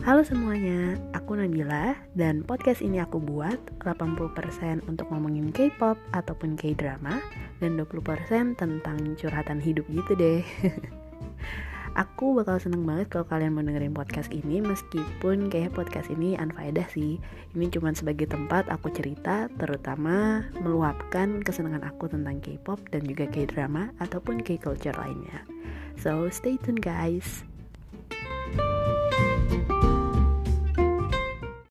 Halo semuanya, aku Nabila dan podcast ini aku buat 80% untuk ngomongin K-pop ataupun K-drama dan 20% tentang curhatan hidup gitu deh. aku bakal seneng banget kalau kalian mau dengerin podcast ini meskipun kayak podcast ini unfaedah sih. Ini cuma sebagai tempat aku cerita terutama meluapkan kesenangan aku tentang K-pop dan juga K-drama ataupun K-culture lainnya. So stay tune guys.